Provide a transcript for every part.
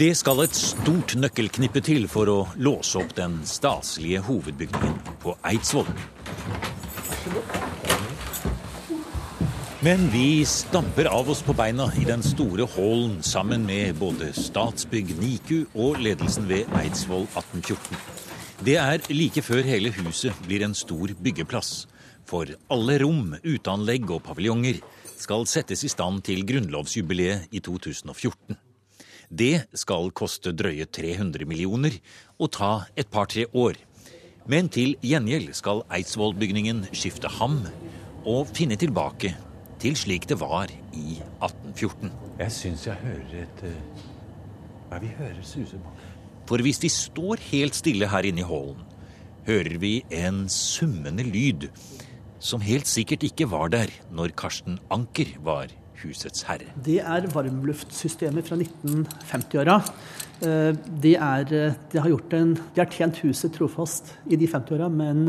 Det skal et stort nøkkelknippe til for å låse opp den staselige hovedbygningen på Eidsvoll. Men vi stamper av oss på beina i den store hallen sammen med både Statsbygg NIKU og ledelsen ved Eidsvoll 1814. Det er like før hele huset blir en stor byggeplass. For alle rom, uteanlegg og paviljonger skal settes i stand til grunnlovsjubileet i 2014. Det skal koste drøye 300 millioner og ta et par-tre år. Men til gjengjeld skal Eidsvollbygningen skifte ham og finne tilbake til slik det var i 1814. Jeg syns jeg hører et Hva vi hører suse bak For hvis vi står helt stille her inne i hallen, hører vi en summende lyd som helt sikkert ikke var der når Karsten Anker var husets herre. Det er varmluftsystemet fra 1950-åra. Det de, eh, de, har de har tjent huset trofast i de 50-åra, men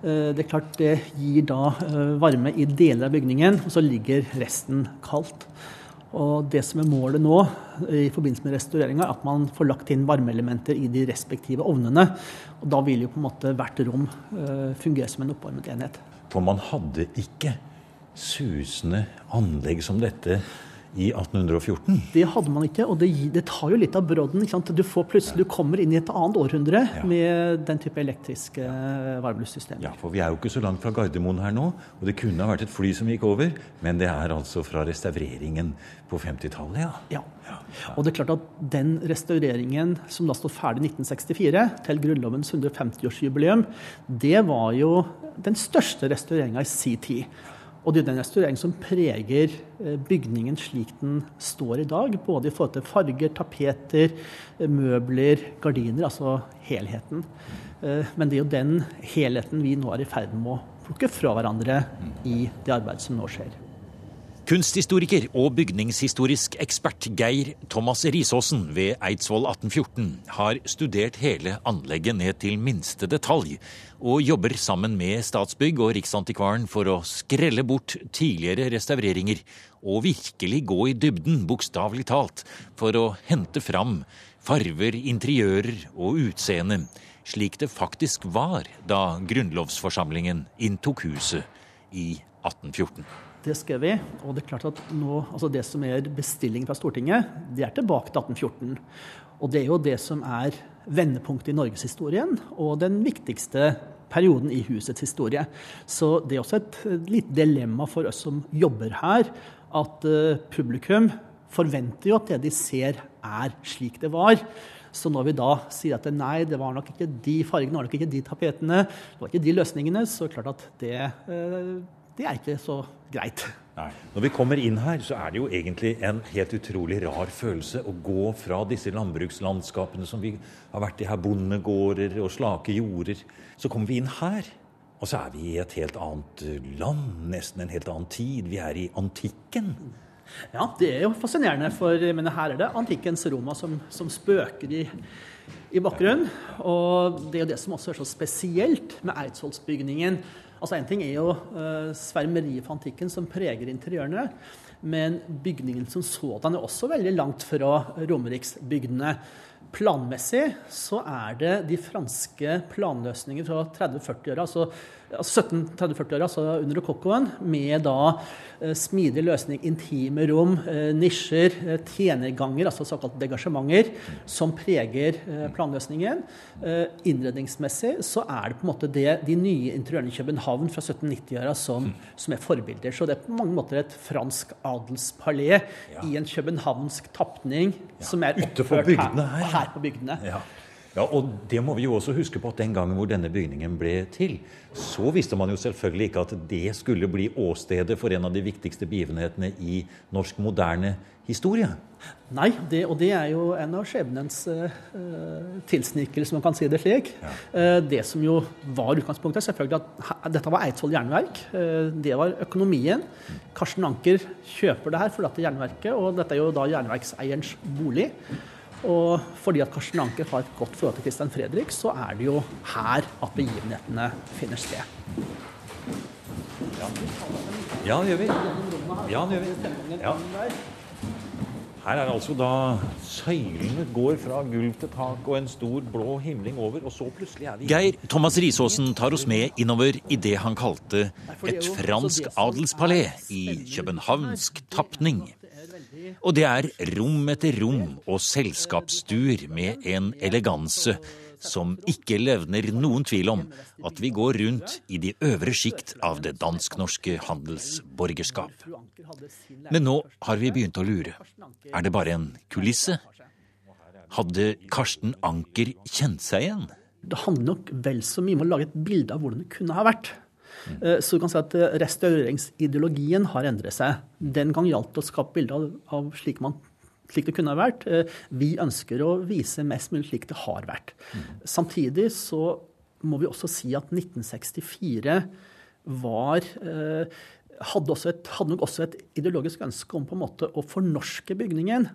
Eh, det er klart det gir da eh, varme i deler av bygningen, og så ligger resten kaldt. Og det som er målet nå i forbindelse med restaureringa, er at man får lagt inn varmeelementer i de respektive ovnene. Og da vil jo på en måte hvert rom eh, fungere som en oppvarmet enhet. For man hadde ikke susende anlegg som dette i 1814? Det hadde man ikke, og det, det tar jo litt av brodden. Du får plutselig, du kommer inn i et annet århundre ja. med den type elektriske ja. varmeluftssystemer. Ja, for vi er jo ikke så langt fra Gardermoen her nå, og det kunne ha vært et fly som gikk over, men det er altså fra restaureringen på 50-tallet, ja. ja. Og det er klart at den restaureringen som da står ferdig i 1964, til Grunnlovens 150-årsjubileum, det var jo den største restaureringa i si tid. Og det er den restaureringen som preger eh, bygningen slik den står i dag. Både i forhold til farger, tapeter, eh, møbler, gardiner. Altså helheten. Eh, men det er jo den helheten vi nå er i ferd med å plukke fra hverandre i det arbeidet som nå skjer. Kunsthistoriker og bygningshistorisk ekspert Geir Thomas Risaasen ved Eidsvoll 1814 har studert hele anlegget ned til minste detalj, og jobber sammen med Statsbygg og Riksantikvaren for å skrelle bort tidligere restaureringer og virkelig gå i dybden, bokstavelig talt, for å hente fram farver, interiører og utseende slik det faktisk var da grunnlovsforsamlingen inntok huset i 1814. Det skrev vi. Og det er klart at nå, altså det som er bestilling fra Stortinget, det er tilbake til 1814. Og det er jo det som er vendepunktet i norgeshistorien, og den viktigste perioden i husets historie. Så det er også et lite dilemma for oss som jobber her, at uh, publikum forventer jo at det de ser, er slik det var. Så når vi da sier at nei, det var nok ikke de fargene, det var nok ikke de tapetene, det var ikke de løsningene, så er det klart at det uh, det er ikke så greit. Nei. Når vi kommer inn her, så er det jo egentlig en helt utrolig rar følelse å gå fra disse landbrukslandskapene som vi har vært i her, bondegårder og slake jorder. Så kommer vi inn her, og så er vi i et helt annet land, nesten en helt annen tid. Vi er i antikken. Ja, det er jo fascinerende, for men her er det antikkens Roma som, som spøker i, i bakgrunnen. Og det er jo det som også er så spesielt med Eidsvollsbygningen Altså Én ting er jo uh, svermeriet for antikken som preger interiørene. Men bygningen som sådan er også veldig langt fra Romeriksbygdene. Planmessig så er det de franske planløsningene fra 30-40-åra, altså 1730-40-åra, altså under rokokkoen, med da eh, smidig løsning, intime rom, eh, nisjer, eh, tjenerganger, altså såkalt degasjementer, som preger planløsningen. Innredningsmessig så er det på en måte det, de nye interiørene i København fra 1790-åra som, som, er forbilder. Så det er på mange måter et fransk adelspalé ja. i en københavnsk tapning ja. som er oppført her, her, på bygdene. Ja. Ja, og det må vi jo også huske på at Den gangen hvor denne bygningen ble til, så visste man jo selvfølgelig ikke at det skulle bli åstedet for en av de viktigste begivenhetene i norsk moderne historie. Nei, det, og det er jo en av skjebnens uh, tilsnikelser, man kan si det slik. Ja. Uh, det som jo var utgangspunktet, selvfølgelig at dette var Eidsvoll jernverk. Uh, det var økonomien. Karsten Anker kjøper det her for dette jernverket, og dette er jo da jernverkseierens bolig. Og fordi at Karsten Anker har et godt forhold til Christian Fredrik, så er det jo her at begivenhetene finner sted. Ja, ja det gjør vi. Ja, det gjør vi. Ja. Her er altså da søylene går fra gulv til tak og en stor blå himling over, og så plutselig er vi Geir Thomas Risaasen tar oss med innover i det han kalte et fransk adelspalé i københavnsk tapning. Og det er rom etter rom og selskapsstuer med en eleganse som ikke levner noen tvil om at vi går rundt i de øvre sjikt av det dansk-norske handelsborgerskap. Men nå har vi begynt å lure. Er det bare en kulisse? Hadde Karsten Anker kjent seg igjen? Det handler nok vel så mye om å lage et bilde av hvordan det kunne ha vært. Eh, så du kan si at eh, Restaureringsideologien har endret seg. Den gang gjaldt det å skape bilde av slik man slik det kunne ha vært. Eh, vi ønsker å vise mest mulig slik det har vært. Samtidig så må vi også si at 1964 var hadde, et, hadde, nok også et ideologisk ønske om på en måte å fornorske bygningen.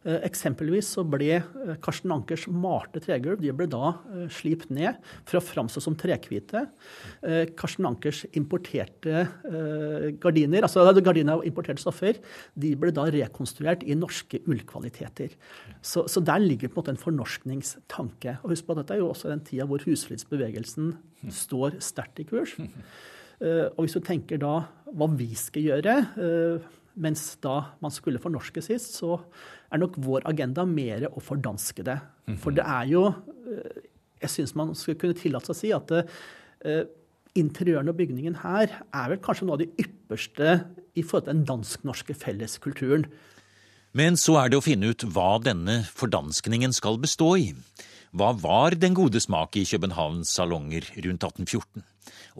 Eh, eksempelvis så ble eh, Karsten Ankers malte tregulv de ble da eh, slipt ned for å framstå som trekvite. Karsten Ankers importerte gardiner, altså gardiner av importerte stoffer, de ble da rekonstruert i norske ullkvaliteter. Så, så, der ligger på en måte en fornorskningstanke. Og husk på at dette er jo også den tida hvor husflidsbevegelsen står sterkt i kurs. Og hvis du tenker da hva vi skal gjøre, mens da man skulle fornorske sist, så er nok vår agenda mer å fordanske det. For det er jo eh, Jeg syns man skulle kunne tillate seg å si at interiøren og bygningen her er vel kanskje noe av det ypperste i forhold til den dansk-norske felleskulturen. Men så er det å finne ut hva denne fordanskningen skal bestå i. Hva var den gode smak i Københavns salonger rundt 1814?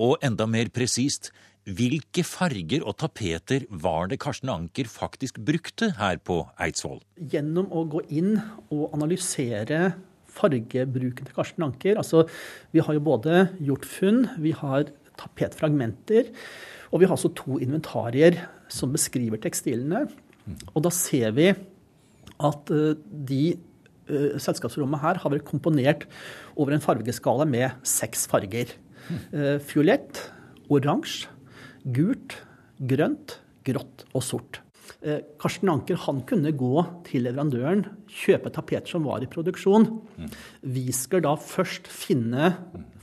Og enda mer presist, hvilke farger og tapeter var det Karsten Anker faktisk brukte her på Eidsvoll? Gjennom å gå inn og analysere fargebruken til Karsten Anker altså Vi har jo både gjort funn, vi har tapetfragmenter, og vi har altså to inventarier som beskriver tekstilene. Og da ser vi at eh, de uh, selskapsrommet her har vært komponert over en fargeskala med seks farger. Uh, fiolett, oransje, gult, grønt, grått og sort. Uh, Karsten Anker han kunne gå til leverandøren, kjøpe tapeter som var i produksjon. Vi skal da først finne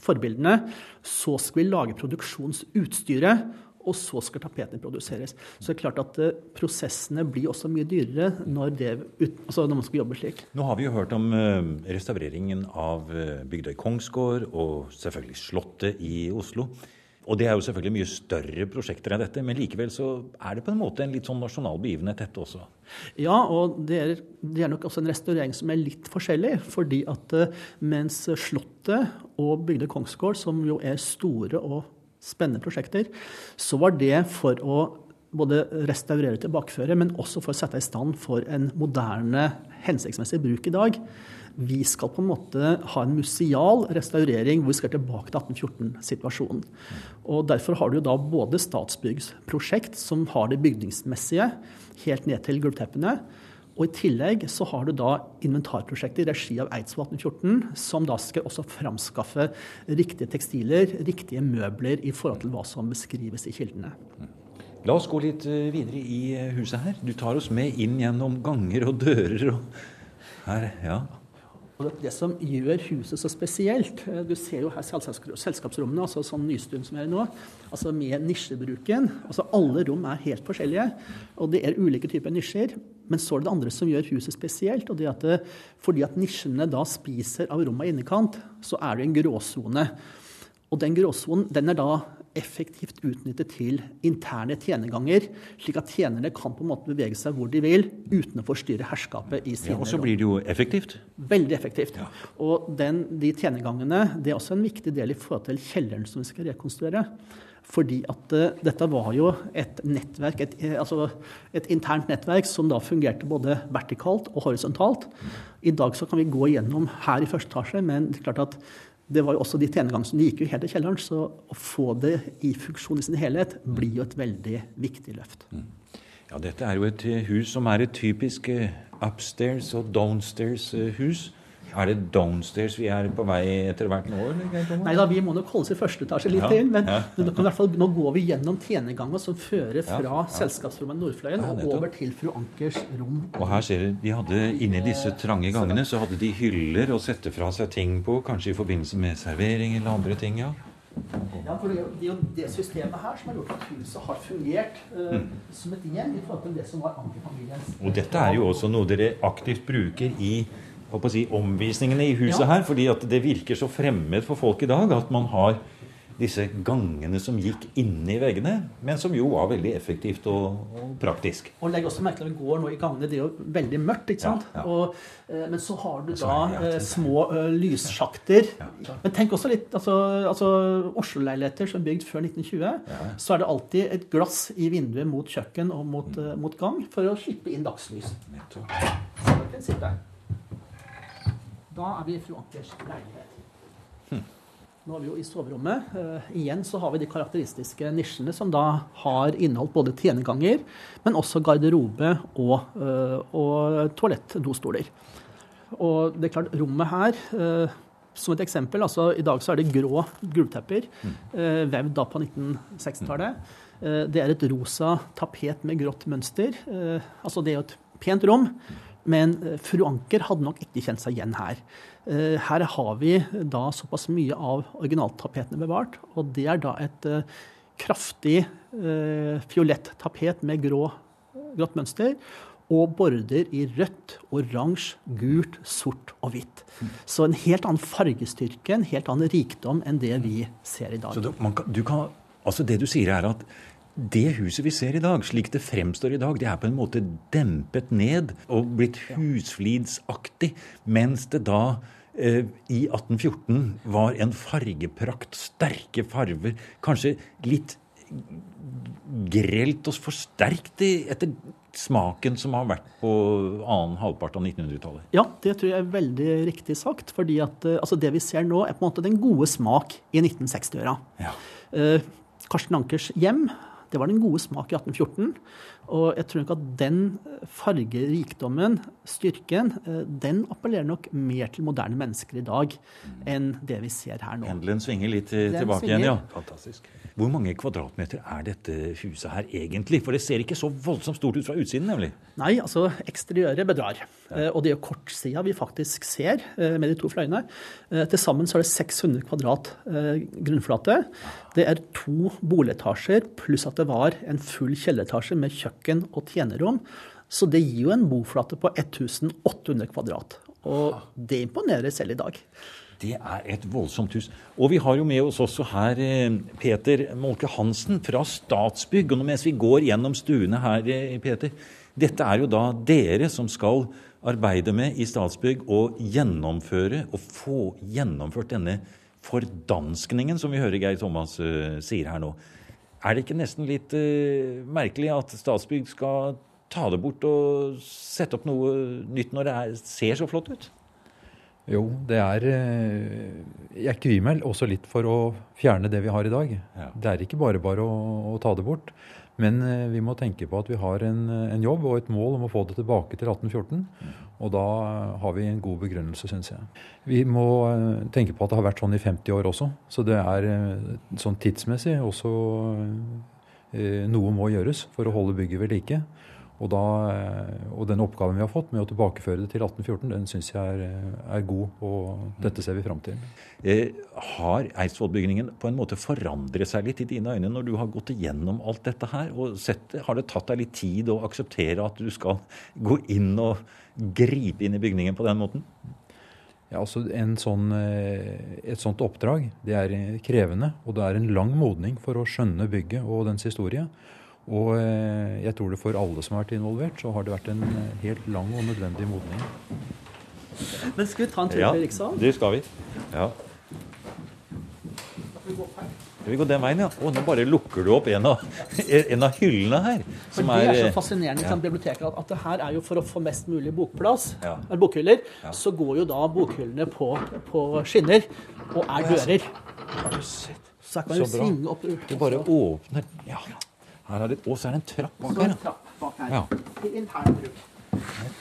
forbildene, så skal vi lage produksjonsutstyret og så skal tapetene produseres. Så det er klart at uh, prosessene blir også mye dyrere når, det, altså når, man skal jobbe slik. Nå har vi jo hørt om uh, restaureringen av Bygdøy kongsgård og selvfølgelig Slottet i Oslo. Og det er jo selvfølgelig mye større prosjekter enn dette, men likevel så er det på en måte en litt sånn nasjonal begivenhet, dette også? Ja, og det er, det er, nok også en restaurering som er litt forskjellig. Fordi at mens Slottet og Bygdøy kongsgård, som jo er store og spennende prosjekter, så var det for å både restaurere og tilbakeføre, men også for å sette i stand for en moderne, hensiktsmessig bruk i dag. Vi skal på en måte ha en museal restaurering hvor vi skal tilbake til 1814-situasjonen. Og Derfor har du da både Statsbyggs prosjekt, som har det bygningsmessige, helt ned til gulvteppene, og I tillegg så har du da inventarprosjektet i regi av Eidsvoll 1814, som da skal også framskaffe riktige tekstiler, riktige møbler i forhold til hva som beskrives i kildene. La oss gå litt eh, videre i eh, huset her. Du tar oss med inn gjennom ganger og dører. og her, ja. Det som gjør huset så spesielt eh, Du ser jo her selskapsrommene, altså sånn nystuen som er nå, altså med nisjebruken. altså Alle rom er helt forskjellige, og det er ulike typer nisjer. Men så er det det andre som gjør huset spesielt. og det at Fordi at nisjene da spiser av rommet i innekant, så er det en gråsone. Og den gråsonen den er da effektivt utnyttet til interne tjenerganger, slik at tjenerne kan på en måte bevege seg hvor de vil uten å forstyrre herskapet i sine ja, Og så blir det jo effektivt? Veldig effektivt. Ja. Og den, de tjenergangene det er også en viktig del i forhold til kjelleren som vi skal rekonstruere. Fordi at uh, dette var jo et nettverk, et, eh, altså et, internt nettverk som da fungerte både vertikalt og horisontalt. I dag så kan vi gå igjennom her i første etasje, men det er klart at det var jo også de tjenegangene som gikk jo helt i kjelleren. Så å få det i funksjon i sin helhet blir jo et veldig viktig løft. Mm. Ja, dette er jo et eh, hus som er et typisk eh, upstairs og downstairs-hus. Er det downstairs vi er på vei etter hvert nå? Nei da, vi må nok holde oss i første etasje litt Ja, til. Men ja. fall, nå går vi gjennom tjenerganger som fører fra Ja, selskapsrommet Nordfløyen og over til fru Ankers rom. Og her ser du, de hadde Inni disse trange gangene så hadde de hyller å sette fra seg ting på, kanskje i forbindelse med servering eller andre ting. ja. Ja, for det er jo- det systemet her som har gjort at huset har fungert eh, som et hjem i forhold til det som var Anker-familiens Og dette er jo også noe dere aktivt bruker i å si, omvisningene i huset Ja. her. fordi at det virker så fremmed for folk i dag at man har disse gangene som gikk inni veggene, men som jo var veldig effektivt og, og praktisk. Og legg også merke til at vi går nå i gangene. Det er jo veldig mørkt, ikke sant? Ja, ja. Og, eh, men så har du da eh, små eh, lyssjakter. Ja. Men tenk også litt altså, altså Oslo-leiligheter som er bygd før 1920, så er det alltid et glass i vinduet mot kjøkken og mot, eh, mot gang for å slippe inn dagslys. Nettopp. Prinsippet. Da er vi i fru Ankers leilighet. Hm. Nå er vi jo i soverommet. Uh, igjen så har vi de karakteristiske nisjene som da har inneholdt både tjenerganger, men også garderobe og, uh, og toalett-dostoler. Og det er klart, rommet her uh, som et eksempel, altså I dag så er det grå gulvtepper, eh, vevd da på 1960-tallet. Eh, det er et rosa tapet med grått mønster. Eh, altså Det er jo et pent rom, men eh, fru Anker hadde nok ikke kjent seg igjen her. Eh, her har vi da såpass mye av originaltapetene bevart, og det er da et eh, kraftig fiolett tapet med grå, grått mønster og border i rødt, oransje, gult, sort og hvitt. Så en helt annen fargestyrke, en helt annen rikdom enn det vi ser i dag. Så du kan, altså det du sier er at det huset vi ser i dag, slik det fremstår i dag, det er på en måte dempet ned og blitt husflidsaktig, mens det da eh, i 1814 var en fargeprakt, sterke farver, kanskje litt grelt og forsterkt etter smaken som har vært på annen halvpart av 1900-tallet. Ja, det tror jeg er veldig riktig sagt. fordi at eh, altså det vi ser nå, er på en måte den gode smak i 1960-åra. Ja. Eh, Karsten Ankers hjem, det var den gode smak i 1814. Og jeg tror nok at den fargerikdommen, styrken, eh, den appellerer nok mer til moderne mennesker i dag enn det vi ser her nå. Pendelen svinger litt eh, Den tilbake svinger. igjen, ja. Fantastisk. Hvor mange kvadratmeter er dette huset her egentlig? For det ser ikke så voldsomt stort ut fra utsiden, nemlig. Nei, altså eksteriøret bedrar. Ja. Og det er jo kortsida vi faktisk ser eh, med de to fløyene. Eh, Til sammen så er det 600 kvadrat eh, grunnflate. Det er to boligetasjer, pluss at det var en full kjelleretasje med kjøkken og tjenerrom. Så det gir jo en boflate på 1800 kvadrat. Og det imponerer selv i dag. Det er et voldsomt hus. Og vi har jo med oss også her eh, Peter Molke Hansen fra Statsbygg. Og mens vi går gjennom stuene her, eh, Peter Dette er jo da dere som skal arbeide med i Statsbygg å gjennomføre og få gjennomført denne fordanskningen som vi hører Geir Thomas eh, sier her nå. Er det ikke nesten litt uh, merkelig at Statsbygg skal ta det bort og sette opp noe nytt når det er, ser så flott ut? Jo, det er eh, Jeg kvier meg også litt for å fjerne det vi har i dag. Ja. Det er ikke bare bare å, å ta det bort. Men eh, vi må tenke på at vi har en, en jobb og et mål om å få det tilbake til 1814. Og da eh, har vi en god begrunnelse, syns jeg. Vi må eh, tenke på at det har vært sånn i 50 år også. Så det er eh, sånn tidsmessig også eh, Noe må gjøres for å holde bygget ved like. Og, da, eh, og den oppgaven vi har fått med å tilbakeføre det til 1814, den syns jeg er, eh, er god, og dette ser vi fram til. Eh, har Eidsvollbygningen på en måte forandret seg litt i dine øyne når du har gått igjennom alt dette her? og sett, Har det tatt deg litt tid å akseptere at du skal gå inn og gripe inn i bygningen på den måten? Ja, altså en sånn, et sånt oppdrag det er krevende, og det er en lang modning for å skjønne bygget og dens historie. Og eh, jeg tror det for alle som har vært involvert, så har det vært en eh, helt lang og nødvendig modning. Men skal vi ta en tur til Riksal? det skal vi. Ja. Skal vi gå den veien, ja? Å, nå bare lukker du opp en av, en av hyllene her. For Som det er så eh, fascinerende ja. i biblioteket at, at det her er jo for å få mest mulig bokplass, Ja. eller bokhyller, Ja. så går jo da bokhyllene på, på skinner og er dører. Har du sett? Så kan du Så bra. svinge opp Du bare åpner Ja. Her er det, og så er det en trapp bak her. Ja.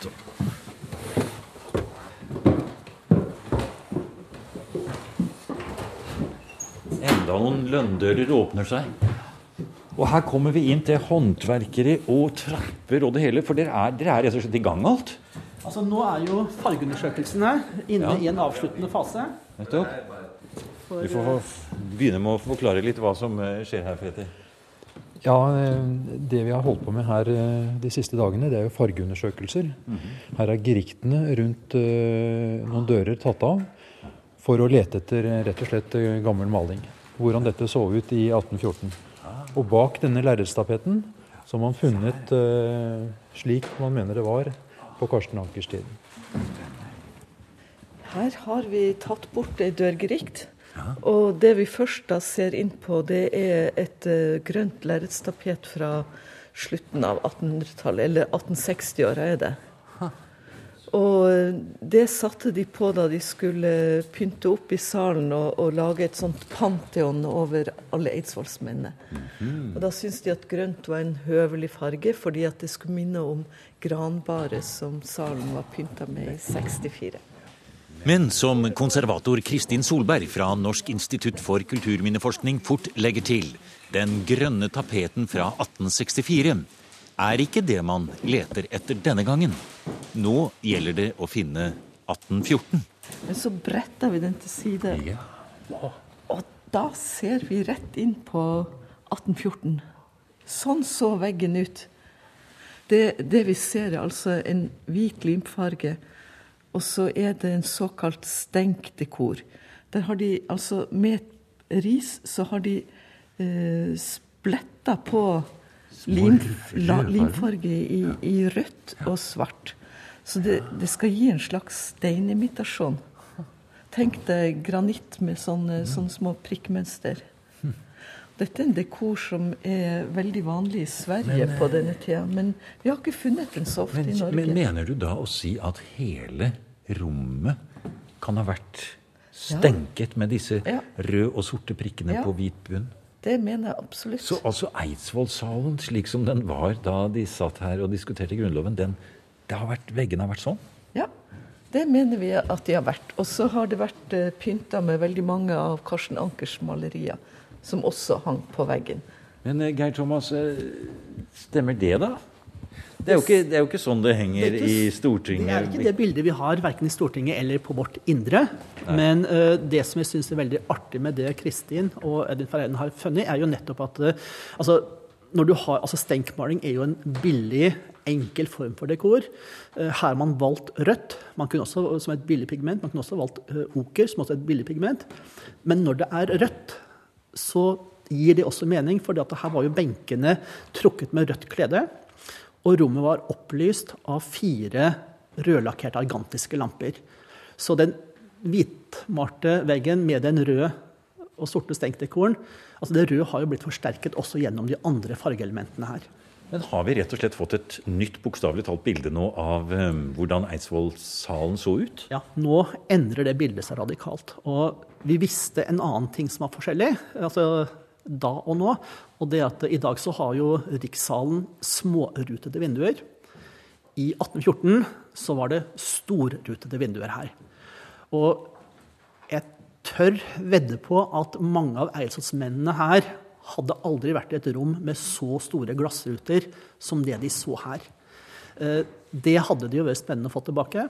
Til. Enda noen lønndører åpner seg. Og her kommer vi inn til håndverkere og trapper og det hele. For dere er, dere er rett og slett i gang alt? Altså Nå er jo fargeundersøkelsene inne ja. i en avsluttende fase. Nettopp. Du får begynne med å forklare litt hva som eh, skjer her, Fredrik. Ja, eh, Det vi har holdt på med her eh, de siste dagene, det er jo fargeundersøkelser. Her er griktene rundt eh, noen dører tatt av for å lete etter rett og slett gammel maling. Hvordan dette så ut i 1814. Og bak denne lerretstapeten så har man funnet slik man mener det var på Karsten Ankers tid. Her har vi tatt bort ei dørgrikt. Og det vi først da ser inn på, det er et eh, grønt lerretstapet fra slutten av 1800-tallet, eller 1860-åra er det. Og det satte de på da de skulle pynte opp i salen og, og lage et sånt pantheon over alle eidsvollsmennene. Og da syntes de at grønt var en høvelig farge, fordi at det skulle minne om granbaret som salen var pynta med i 64. Men som konservator Kristin Solberg fra Norsk institutt for kulturminneforskning fort legger til, den grønne tapeten fra 1864 er ikke det man leter etter denne gangen. Nå gjelder det å finne 1814. Men så bretter vi den til side, og da ser vi rett inn på 1814. Sånn så veggen ut. Det, det vi ser, er altså en hvit limfarge, og så er det en såkalt stenkdekor. Der har de altså Med ris så har de eh, spletta på lim, la, limfarge i, i rødt og svart. Så det, det skal gi en slags steinimitasjon. Tenk deg granitt med sånne, sånne små prikkmønster. Dette er en dekor som er veldig vanlig i Sverige på denne tida, men vi har ikke funnet den så ofte Men, i Norge. men mener du da å si at hele rommet kan ha vært stenket med disse Ja. røde og sorte prikkene Ja. på hvit bunn? Det mener jeg absolutt. Så altså Eidsvollsalen, slik som den var da de satt her og diskuterte Grunnloven, den, det har vært, veggene har vært sånn? Ja, det mener vi at de har vært. Og så har det vært uh, pynta med veldig mange av Karsten Ankers malerier, som også hang på veggen. Men eh, Geir Thomas, eh, stemmer det da? Det er, ikke, det er jo ikke sånn det henger Det ikke i Stortinget. Det er ikke det bildet vi har verken i Stortinget eller på vårt indre. Men uh, det som jeg syns er veldig artig med det Kristin og Edvin Ferreiden har funnet, er jo nettopp at uh, altså, når du har, altså Stenkmaling er jo en billig, enkel form for dekor. Uh, her har man valgt rødt, man kunne også, som et billig pigment. Man kunne også valgt oker, som også er et billig pigment. Men når det er rødt, så gir det også mening, for her var jo benkene trukket med rødt klede. Og rommet var opplyst av fire rødlakkerte argantiske lamper. Så den hvitmalte veggen med den røde og sorte stenkdekoren altså Det røde har jo blitt forsterket også gjennom de andre fargeelementene her. Men har vi rett og slett fått et nytt bokstavelig talt bilde nå av um, hvordan Eidsvollsalen så ut? Ja, Nå endrer det bildet seg radikalt. Og vi visste en annen ting som var forskjellig altså da og nå. Og det at i dag så har jo Rikssalen smårutete vinduer. I 1814 så var det storrutete vinduer her. Og jeg tør vedde på at mange av eiendomsmennene her hadde aldri vært i et rom med så store glassruter som det de så her. Eh, Det hadde det jo vært spennende å få tilbake.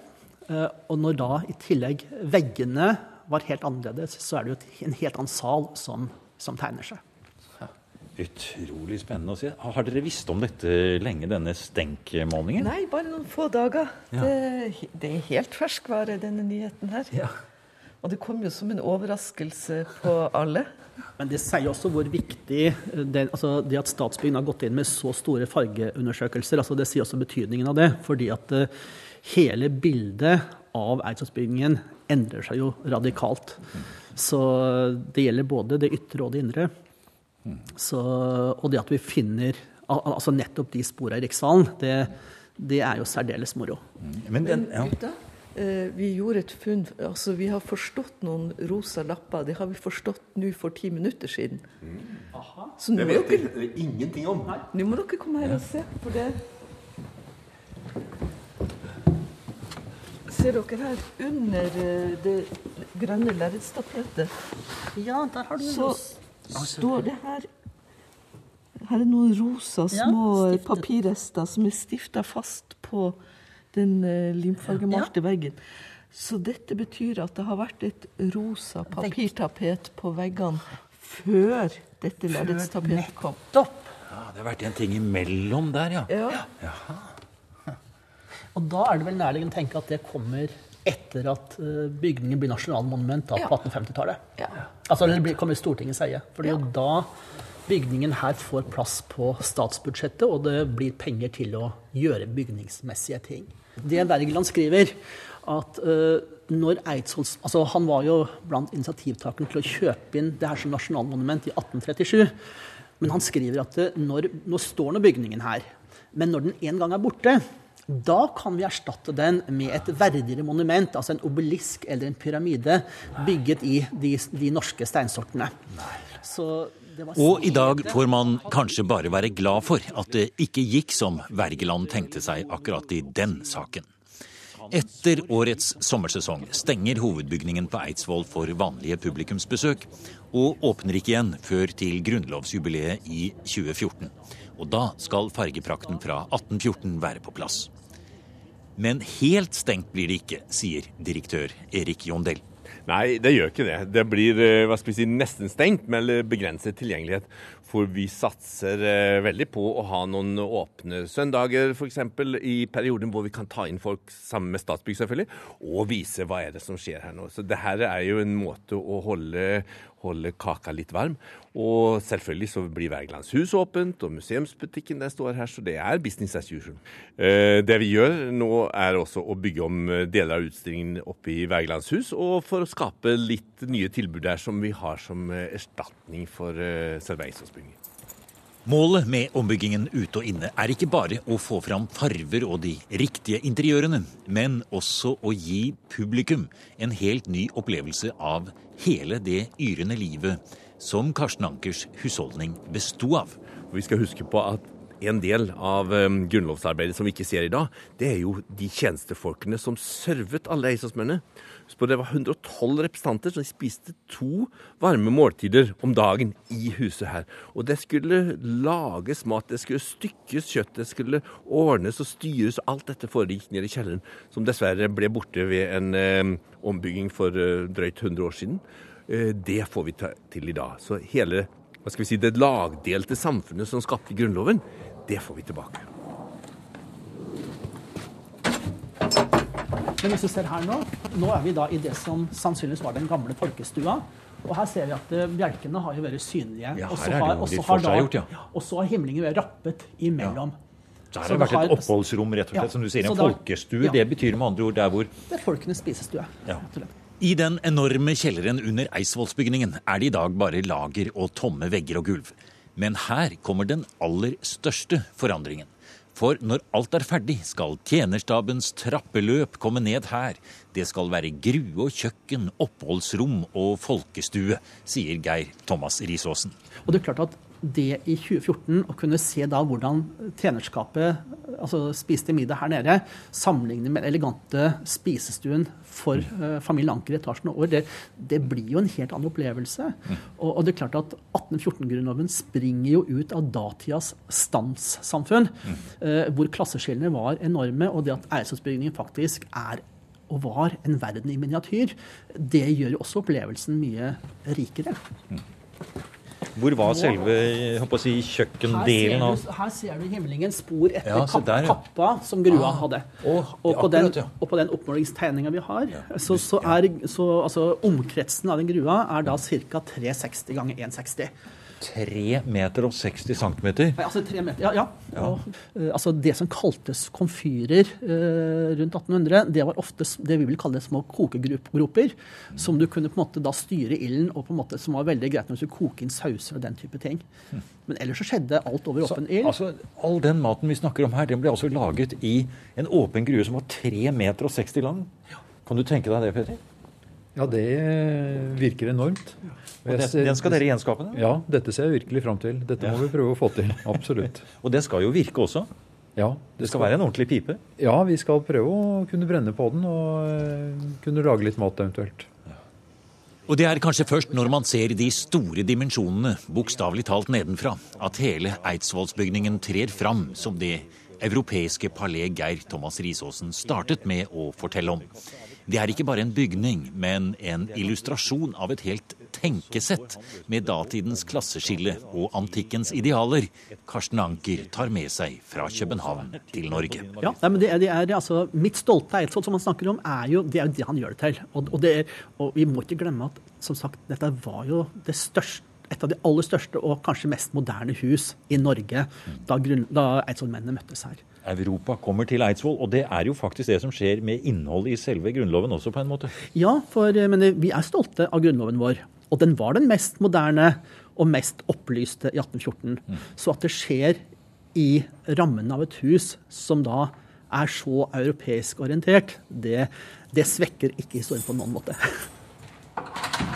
Eh, Og når da i tillegg veggene var helt annerledes, så er det jo en helt annen sal som, som tegner seg. Utrolig spennende å se. Har dere visst om dette lenge, denne stenkmålingen? Nei, bare noen få dager. Det, det er helt ferskvare, denne nyheten her. Ja. Og det kom jo som en overraskelse på alle. Men det sier også hvor viktig eh, det, altså det at Statsbygg har gått inn med så store fargeundersøkelser, altså det sier også betydningen av det. Fordi at eh, hele bildet av Eidsvollsbyggingen endrer seg jo radikalt. Så det gjelder både det ytre og det indre. Så, og det at vi finner al altså nettopp de sporene i Rikssalen, det, det er jo særdeles moro. Men den, ja. Gutta, eh, vi gjorde et funn Altså, vi har forstått noen rosa lapper. Det har vi forstått nå for ti minutter siden. Så nå Det vet dere, jeg ingenting om. nå må dere komme her og se på det. Ser dere her under eh, det grønne lerretstapetet? Ja, der har du Så står det her Her er noen rosa små ja, papirrester som er stifta fast på den uh, limfargemalte veggen. Så dette betyr at det har vært et rosa papirtapet på veggene før dette lerretstapetet kom. Nettopp. Ja, det har vært en ting imellom der, ja. Ja. Og da er det vel nærliggende å tenke at det kommer etter at eh, bygningen blir nasjonalmonument da, Ja. på 1850-tallet. Ja. Altså, det kommer Stortinget seie. eie. For det jo da bygningen her får plass på statsbudsjettet, og det blir penger til å gjøre bygningsmessige ting. Det Wergeland skriver, at eh, når Eidsvolls Altså, han var jo blant initiativtakerne til å kjøpe inn det her som nasjonalmonument i 1837. Men han skriver at det, når, nå står nå bygningen her, men når den en gang er borte, da kan vi erstatte den med et verdigere monument, altså en obelisk eller en pyramide, bygget i de, de norske steinsortene. Så det var Og i dag får man kanskje bare være glad for at det ikke gikk som Wergeland tenkte seg akkurat i den saken. Etter årets sommersesong stenger hovedbygningen på Eidsvoll for vanlige publikumsbesøk, og åpner ikke igjen før til grunnlovsjubileet i 2014. Og da skal fargeprakten fra 1814 være på plass. Men helt stengt blir det ikke, sier direktør Erik Jondell. Nei, det gjør ikke det. Det blir eh, hva skal vi si, nesten stengt, med begrenset tilgjengelighet. For vi satser eh, veldig på å ha noen åpne søndager, f.eks. i perioden hvor vi kan ta inn folk sammen med Statsbygg, selvfølgelig, og vise hva er det som skjer her nå. Så det her er jo en måte å holde, holde kaka litt varm. Og selvfølgelig så blir Wergelands hus åpent, og museumsbutikken der står her, så det er business as usual. Eh, Det vi gjør nå er også å bygge om eh, deler av utstillingen oppe i Wergelands hus, og for å skape litt nye tilbud der som vi har som eh, erstatning for Eidsvollsbygningen. Målet med ombyggingen ute og inne er ikke bare å få fram farver og de riktige interiørene, men også å gi publikum en helt ny opplevelse av hele det yrende livet som Karsten Ankers husholdning besto av. Vi skal huske på at en del av eh, grunnlovsarbeidet som vi ikke ser i dag, det er jo de tjenestefolkene som servet alle eidsvollsmennene. Husk det var 112 representanter som spiste to varme måltider om dagen i huset her. Og det skulle lages mat, det skulle stykkes kjøtt, det skulle ordnes og styres. Alt dette foregikk nede i kjelleren, som dessverre ble borte ved en eh, ombygging for eh, drøyt 100 år siden. Eh, det får vi ta til i dag. Så hele hva skal vi si, det lagdelte samfunnet som skapte Grunnloven, det får vi tilbake. Men hvis du ser her nå, nå er vi da i det som sannsynligvis var den gamle folkestua. Og her ser vi at eh, bjelkene har jo vært synlige. Ja, Og så har- har da- forseggjort, ja. Har himlingen vært rappet imellom. Så her har det vært et oppholdsrom, rett og Ja, slett, som du sier. En da- folkestue. ja. Det betyr med andre ord der hvor Det er folkenes spisestue. Ja. I den enorme kjelleren under Eidsvollsbygningen er det i dag bare lager og tomme vegger og gulv. Men her kommer den aller største forandringen. For når alt er ferdig, skal tjenerstabens trappeløp komme ned her. Det skal være grue og kjøkken, oppholdsrom og folkestue, sier Geir Thomas Risaasen. Og det er klart at det i 2014 å kunne se da hvordan tjenerskapet altså spiste middag her nede, sammenlignet med den elegante spisestuen for uh, familien Anker i etasjen over, det, det blir jo en helt annen opplevelse. Og, og det er klart at 1814-grunnloven springer jo ut av datidas standssamfunn, uh, hvor klasseskillene var enorme, og det at Eidsvollsbygningen faktisk er og var en verden i miniatyr, det gjør jo også opplevelsen mye rikere. Hvor var selve si, kjøkkendelen av her ser du himmelingen spor etter Ja, der, ja. kappa som grua Ah. hadde. Og, og, på den, og på den oppmålingstegninga vi har, så, så er så, altså, omkretsen av den grua er da ca. 360 ganger 160. 3 meter og 60 centimeter. Nei, altså 3 meter, ja. ja. Og, eh, altså det som kaltes komfyrer eh, rundt 1800, det var ofte det vi vil kalle små kokegroper, som du kunne på en måte da styre ilden, og på en måte som var veldig greit når du skulle koke inn sauser og den type ting. Men ellers så skjedde alt over åpen ild. altså, all den maten vi snakker om her, den ble altså laget i en åpen grue som var 3 meter og 60 lang. Kan du tenke deg det, Petter? Ja, det virker enormt. Og det, den, skal dere gjenskape? Da? Ja, dette ser jeg virkelig fram til. Dette må vi prøve å få til. Absolutt. Og det skal jo virke også. Ja, Det skal være en ordentlig pipe. ja, vi skal prøve å kunne brenne på den og eh, kunne lage litt mat eventuelt. Og det er kanskje først når man ser de store dimensjonene, bokstavelig talt nedenfra, at hele Eidsvollsbygningen trer fram som det europeiske palé Geir Thomas Risaasen startet med å fortelle om. Det er ikke bare en bygning, men en illustrasjon av et helt tenkesett med datidens klasseskille og antikkens idealer Karsten Anker tar med seg fra København til Norge. Ja, men det er, det er altså, Mitt stolte Eidsvoll som han snakker om, er jo det, er det han gjør det til. Og, og, det, og vi må ikke glemme at som sagt, dette var jo det største et av de aller største og kanskje mest moderne hus i Norge da, da eidsvollmennene møttes her. Europa kommer til Eidsvoll, og det er jo faktisk det som skjer med innholdet i selve Grunnloven også, på en måte. Ja, for eh, men vi er stolte av Grunnloven vår. Og den var den mest moderne og mest opplyste i 1814. Mm. Så at det skjer i rammen av et hus som da er så europeisk orientert, det, det svekker ikke historien på noen måte.